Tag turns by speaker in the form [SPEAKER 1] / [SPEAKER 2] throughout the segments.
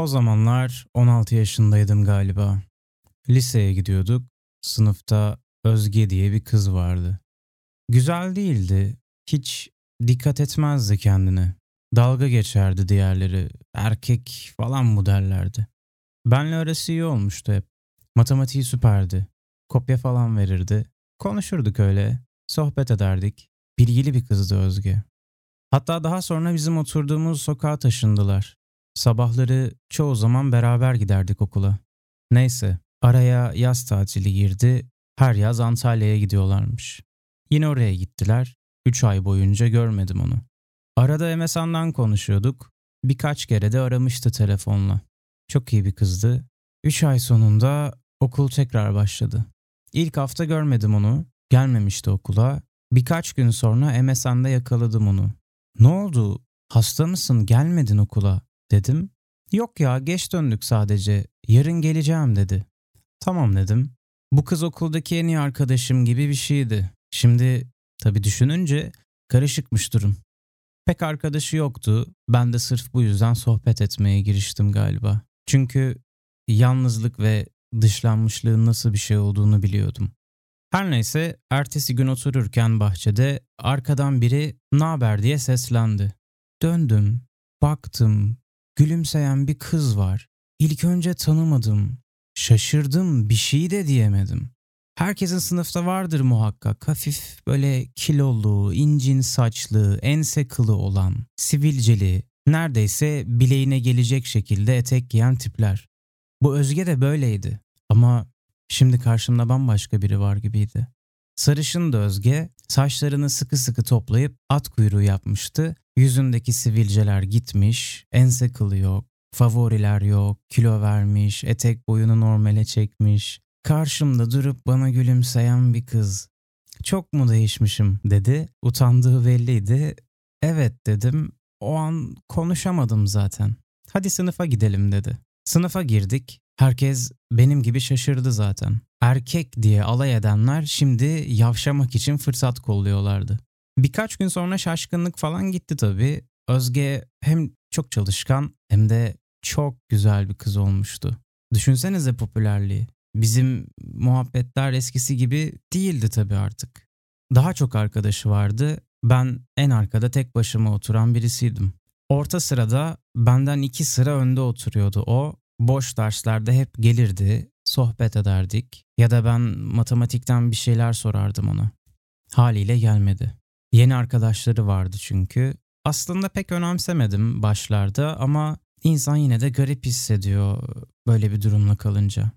[SPEAKER 1] O zamanlar 16 yaşındaydım galiba. Liseye gidiyorduk. Sınıfta Özge diye bir kız vardı. Güzel değildi. Hiç dikkat etmezdi kendine. Dalga geçerdi diğerleri. Erkek falan mı derlerdi. Benle arası iyi olmuştu hep. Matematiği süperdi. Kopya falan verirdi. Konuşurduk öyle. Sohbet ederdik. Bilgili bir kızdı Özge. Hatta daha sonra bizim oturduğumuz sokağa taşındılar. Sabahları çoğu zaman beraber giderdik okula. Neyse, araya yaz tatili girdi. Her yaz Antalya'ya gidiyorlarmış. Yine oraya gittiler. Üç ay boyunca görmedim onu. Arada MSN'dan konuşuyorduk. Birkaç kere de aramıştı telefonla. Çok iyi bir kızdı. Üç ay sonunda okul tekrar başladı. İlk hafta görmedim onu. Gelmemişti okula. Birkaç gün sonra MSN'de yakaladım onu. Ne oldu? Hasta mısın? Gelmedin okula dedim. Yok ya geç döndük sadece. Yarın geleceğim dedi. Tamam dedim. Bu kız okuldaki en iyi arkadaşım gibi bir şeydi. Şimdi tabii düşününce karışıkmış durum. Pek arkadaşı yoktu. Ben de sırf bu yüzden sohbet etmeye giriştim galiba. Çünkü yalnızlık ve dışlanmışlığın nasıl bir şey olduğunu biliyordum. Her neyse ertesi gün otururken bahçede arkadan biri naber diye seslendi. Döndüm, baktım, gülümseyen bir kız var. İlk önce tanımadım, şaşırdım bir şey de diyemedim. Herkesin sınıfta vardır muhakkak hafif böyle kilolu, incin saçlı, ense kılı olan, sivilceli, neredeyse bileğine gelecek şekilde etek giyen tipler. Bu Özge de böyleydi ama şimdi karşımda bambaşka biri var gibiydi. Sarışın da Özge saçlarını sıkı sıkı toplayıp at kuyruğu yapmıştı. Yüzündeki sivilceler gitmiş, ense kılı yok, favoriler yok, kilo vermiş, etek boyunu normale çekmiş. Karşımda durup bana gülümseyen bir kız. Çok mu değişmişim dedi. Utandığı belliydi. Evet dedim. O an konuşamadım zaten. Hadi sınıfa gidelim dedi. Sınıfa girdik. Herkes benim gibi şaşırdı zaten. Erkek diye alay edenler şimdi yavşamak için fırsat kolluyorlardı. Birkaç gün sonra şaşkınlık falan gitti tabii. Özge hem çok çalışkan hem de çok güzel bir kız olmuştu. Düşünsenize popülerliği. Bizim muhabbetler eskisi gibi değildi tabii artık. Daha çok arkadaşı vardı. Ben en arkada tek başıma oturan birisiydim. Orta sırada benden iki sıra önde oturuyordu o. Boş derslerde hep gelirdi, sohbet ederdik ya da ben matematikten bir şeyler sorardım ona. Haliyle gelmedi. Yeni arkadaşları vardı çünkü. Aslında pek önemsemedim başlarda ama insan yine de garip hissediyor böyle bir durumla kalınca.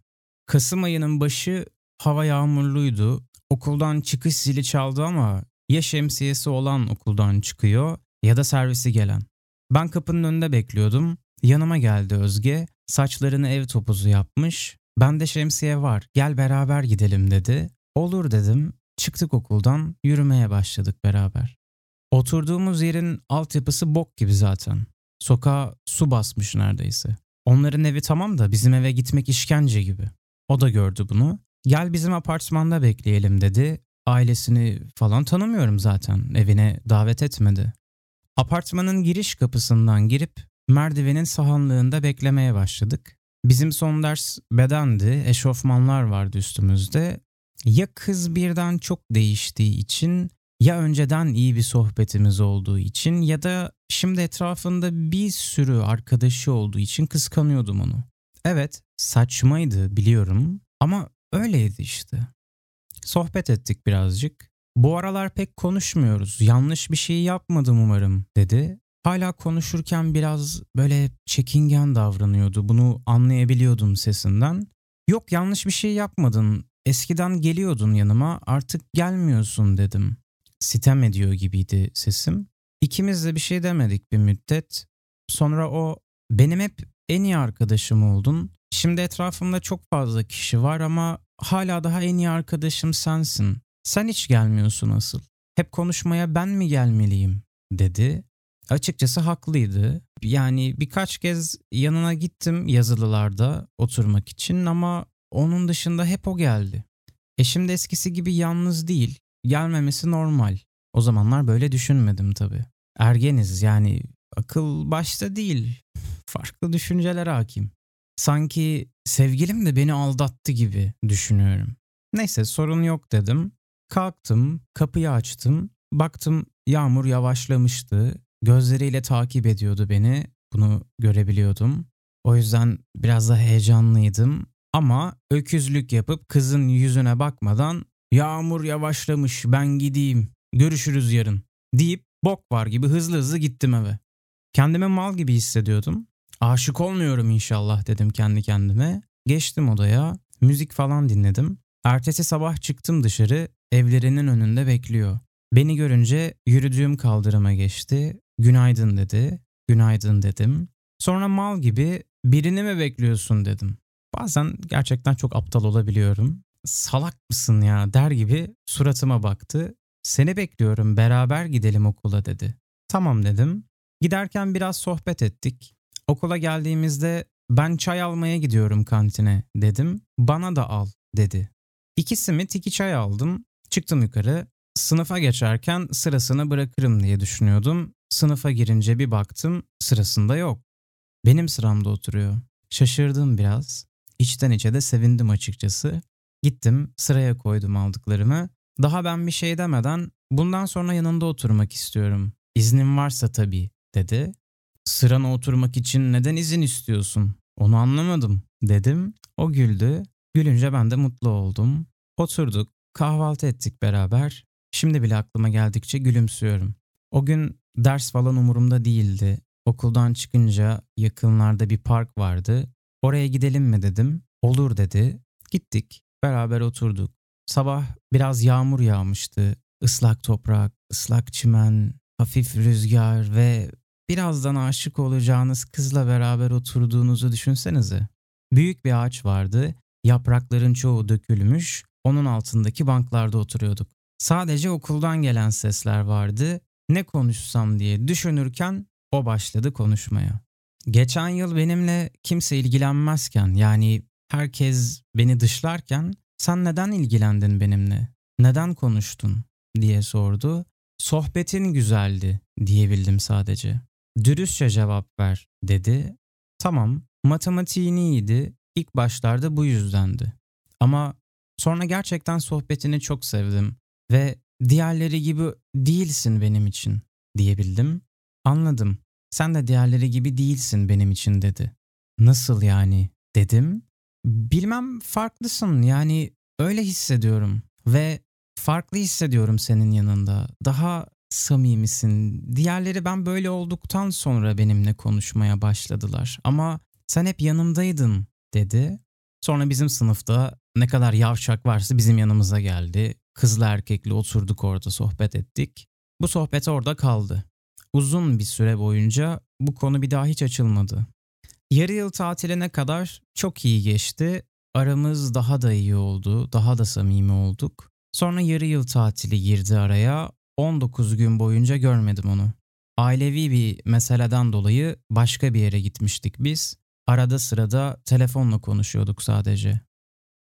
[SPEAKER 1] Kasım ayının başı hava yağmurluydu. Okuldan çıkış zili çaldı ama ya şemsiyesi olan okuldan çıkıyor ya da servisi gelen. Ben kapının önünde bekliyordum. Yanıma geldi Özge. Saçlarını ev topuzu yapmış. Ben de şemsiye var. Gel beraber gidelim dedi. Olur dedim. Çıktık okuldan. Yürümeye başladık beraber. Oturduğumuz yerin altyapısı bok gibi zaten. Sokağa su basmış neredeyse. Onların evi tamam da bizim eve gitmek işkence gibi. O da gördü bunu. Gel bizim apartmanda bekleyelim dedi. Ailesini falan tanımıyorum zaten. Evine davet etmedi. Apartmanın giriş kapısından girip merdivenin sahanlığında beklemeye başladık. Bizim son ders bedendi, eşofmanlar vardı üstümüzde. Ya kız birden çok değiştiği için ya önceden iyi bir sohbetimiz olduğu için ya da şimdi etrafında bir sürü arkadaşı olduğu için kıskanıyordum onu. Evet, saçmaydı biliyorum ama öyleydi işte. Sohbet ettik birazcık. Bu aralar pek konuşmuyoruz. Yanlış bir şey yapmadım umarım dedi. Hala konuşurken biraz böyle çekingen davranıyordu. Bunu anlayabiliyordum sesinden. Yok yanlış bir şey yapmadın. Eskiden geliyordun yanıma artık gelmiyorsun dedim. Sitem ediyor gibiydi sesim. İkimiz de bir şey demedik bir müddet. Sonra o benim hep en iyi arkadaşım oldun. Şimdi etrafımda çok fazla kişi var ama hala daha en iyi arkadaşım sensin. Sen hiç gelmiyorsun asıl. Hep konuşmaya ben mi gelmeliyim dedi. Açıkçası haklıydı. Yani birkaç kez yanına gittim yazılılarda oturmak için ama onun dışında hep o geldi. E şimdi eskisi gibi yalnız değil. Gelmemesi normal. O zamanlar böyle düşünmedim tabii. Ergeniz yani akıl başta değil. farklı düşünceler hakim. Sanki sevgilim de beni aldattı gibi düşünüyorum. Neyse sorun yok dedim. Kalktım, kapıyı açtım. Baktım yağmur yavaşlamıştı. Gözleriyle takip ediyordu beni. Bunu görebiliyordum. O yüzden biraz da heyecanlıydım. Ama öküzlük yapıp kızın yüzüne bakmadan yağmur yavaşlamış ben gideyim görüşürüz yarın deyip bok var gibi hızlı hızlı gittim eve. Kendimi mal gibi hissediyordum. Aşık olmuyorum inşallah dedim kendi kendime. Geçtim odaya, müzik falan dinledim. Ertesi sabah çıktım dışarı, evlerinin önünde bekliyor. Beni görünce yürüdüğüm kaldırıma geçti. Günaydın dedi. Günaydın dedim. Sonra mal gibi birini mi bekliyorsun dedim. Bazen gerçekten çok aptal olabiliyorum. Salak mısın ya der gibi suratıma baktı. Seni bekliyorum beraber gidelim okula dedi. Tamam dedim. Giderken biraz sohbet ettik. Okula geldiğimizde ben çay almaya gidiyorum kantine dedim. Bana da al dedi. İki simit iki çay aldım. Çıktım yukarı. Sınıfa geçerken sırasını bırakırım diye düşünüyordum. Sınıfa girince bir baktım sırasında yok. Benim sıramda oturuyor. Şaşırdım biraz. İçten içe de sevindim açıkçası. Gittim sıraya koydum aldıklarımı. Daha ben bir şey demeden bundan sonra yanında oturmak istiyorum. İznin varsa tabii dedi. Sırana oturmak için neden izin istiyorsun? Onu anlamadım dedim. O güldü. Gülünce ben de mutlu oldum. Oturduk, kahvaltı ettik beraber. Şimdi bile aklıma geldikçe gülümsüyorum. O gün ders falan umurumda değildi. Okuldan çıkınca yakınlarda bir park vardı. Oraya gidelim mi dedim. Olur dedi. Gittik. Beraber oturduk. Sabah biraz yağmur yağmıştı. Islak toprak, ıslak çimen, hafif rüzgar ve birazdan aşık olacağınız kızla beraber oturduğunuzu düşünsenize. Büyük bir ağaç vardı. Yaprakların çoğu dökülmüş. Onun altındaki banklarda oturuyorduk. Sadece okuldan gelen sesler vardı. Ne konuşsam diye düşünürken o başladı konuşmaya. Geçen yıl benimle kimse ilgilenmezken yani herkes beni dışlarken sen neden ilgilendin benimle? Neden konuştun? diye sordu. Sohbetin güzeldi diyebildim sadece. Dürüstçe cevap ver dedi. Tamam matematiğin iyiydi. İlk başlarda bu yüzdendi. Ama sonra gerçekten sohbetini çok sevdim ve diğerleri gibi değilsin benim için diyebildim. Anladım. Sen de diğerleri gibi değilsin benim için dedi. Nasıl yani dedim. Bilmem farklısın yani öyle hissediyorum ve farklı hissediyorum senin yanında. Daha samimisin. Diğerleri ben böyle olduktan sonra benimle konuşmaya başladılar. Ama sen hep yanımdaydın dedi. Sonra bizim sınıfta ne kadar yavşak varsa bizim yanımıza geldi. Kızla erkekli oturduk orada sohbet ettik. Bu sohbet orada kaldı. Uzun bir süre boyunca bu konu bir daha hiç açılmadı. Yarı yıl tatiline kadar çok iyi geçti. Aramız daha da iyi oldu, daha da samimi olduk. Sonra yarı yıl tatili girdi araya. 19 gün boyunca görmedim onu. Ailevi bir meseleden dolayı başka bir yere gitmiştik biz. Arada sırada telefonla konuşuyorduk sadece.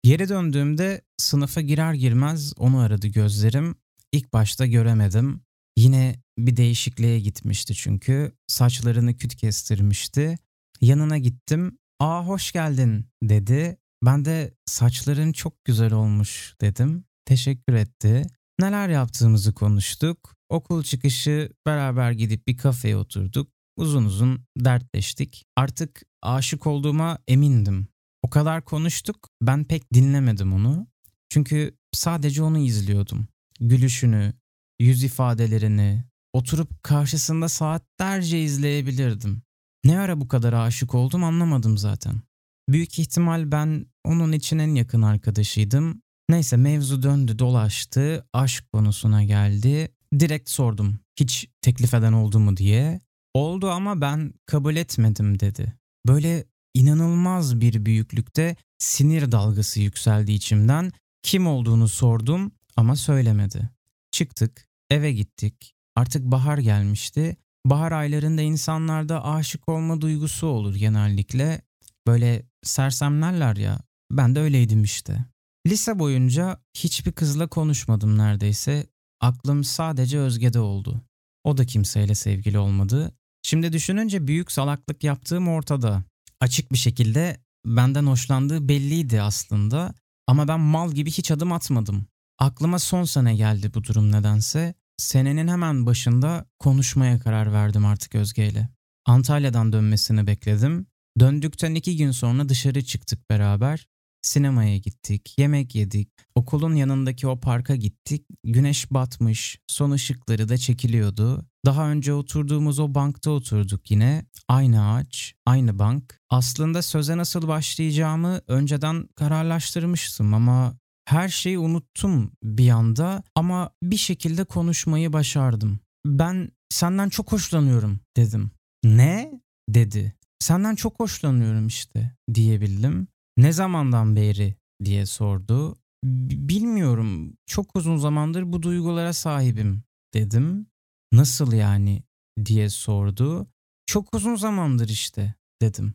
[SPEAKER 1] Geri döndüğümde sınıfa girer girmez onu aradı gözlerim. İlk başta göremedim. Yine bir değişikliğe gitmişti çünkü. Saçlarını küt kestirmişti. Yanına gittim. "Aa hoş geldin." dedi. Ben de "Saçların çok güzel olmuş." dedim. Teşekkür etti. Neler yaptığımızı konuştuk. Okul çıkışı beraber gidip bir kafeye oturduk. Uzun uzun dertleştik. Artık aşık olduğuma emindim. O kadar konuştuk, ben pek dinlemedim onu. Çünkü sadece onu izliyordum. Gülüşünü, yüz ifadelerini, oturup karşısında saatlerce izleyebilirdim. Ne ara bu kadar aşık oldum anlamadım zaten. Büyük ihtimal ben onun için en yakın arkadaşıydım. Neyse mevzu döndü dolaştı, aşk konusuna geldi. Direkt sordum hiç teklif eden oldu mu diye. Oldu ama ben kabul etmedim dedi. Böyle inanılmaz bir büyüklükte sinir dalgası yükseldi içimden. Kim olduğunu sordum ama söylemedi. Çıktık, eve gittik. Artık bahar gelmişti. Bahar aylarında insanlarda aşık olma duygusu olur genellikle. Böyle sersemlerler ya. Ben de öyleydim işte. Lise boyunca hiçbir kızla konuşmadım neredeyse. Aklım sadece Özge'de oldu. O da kimseyle sevgili olmadı. Şimdi düşününce büyük salaklık yaptığım ortada. Açık bir şekilde benden hoşlandığı belliydi aslında ama ben mal gibi hiç adım atmadım. Aklıma son sene geldi bu durum nedense. Senenin hemen başında konuşmaya karar verdim artık Özge ile. Antalya'dan dönmesini bekledim. Döndükten iki gün sonra dışarı çıktık beraber. Sinemaya gittik, yemek yedik, okulun yanındaki o parka gittik. Güneş batmış, son ışıkları da çekiliyordu. Daha önce oturduğumuz o bankta oturduk yine. Aynı ağaç, aynı bank. Aslında söze nasıl başlayacağımı önceden kararlaştırmıştım ama her şeyi unuttum bir anda ama bir şekilde konuşmayı başardım. Ben senden çok hoşlanıyorum dedim. Ne? dedi. Senden çok hoşlanıyorum işte diyebildim. Ne zamandan beri diye sordu. Bilmiyorum. Çok uzun zamandır bu duygulara sahibim dedim. Nasıl yani diye sordu. Çok uzun zamandır işte dedim.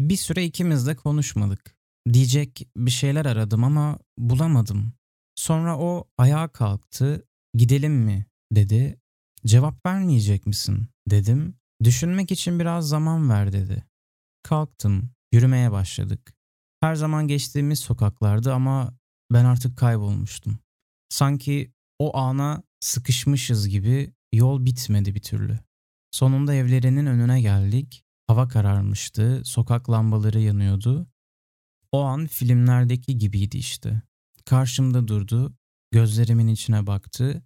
[SPEAKER 1] Bir süre ikimiz de konuşmadık. Diyecek bir şeyler aradım ama bulamadım. Sonra o ayağa kalktı. Gidelim mi dedi. Cevap vermeyecek misin dedim. Düşünmek için biraz zaman ver dedi. Kalktım. Yürümeye başladık. Her zaman geçtiğimiz sokaklardı ama ben artık kaybolmuştum. Sanki o ana sıkışmışız gibi yol bitmedi bir türlü. Sonunda evlerinin önüne geldik. Hava kararmıştı, sokak lambaları yanıyordu. O an filmlerdeki gibiydi işte. Karşımda durdu, gözlerimin içine baktı,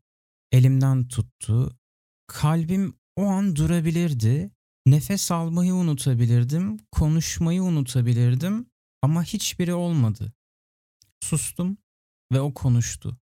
[SPEAKER 1] elimden tuttu. Kalbim o an durabilirdi. Nefes almayı unutabilirdim, konuşmayı unutabilirdim ama hiçbiri olmadı. Sustum ve o konuştu.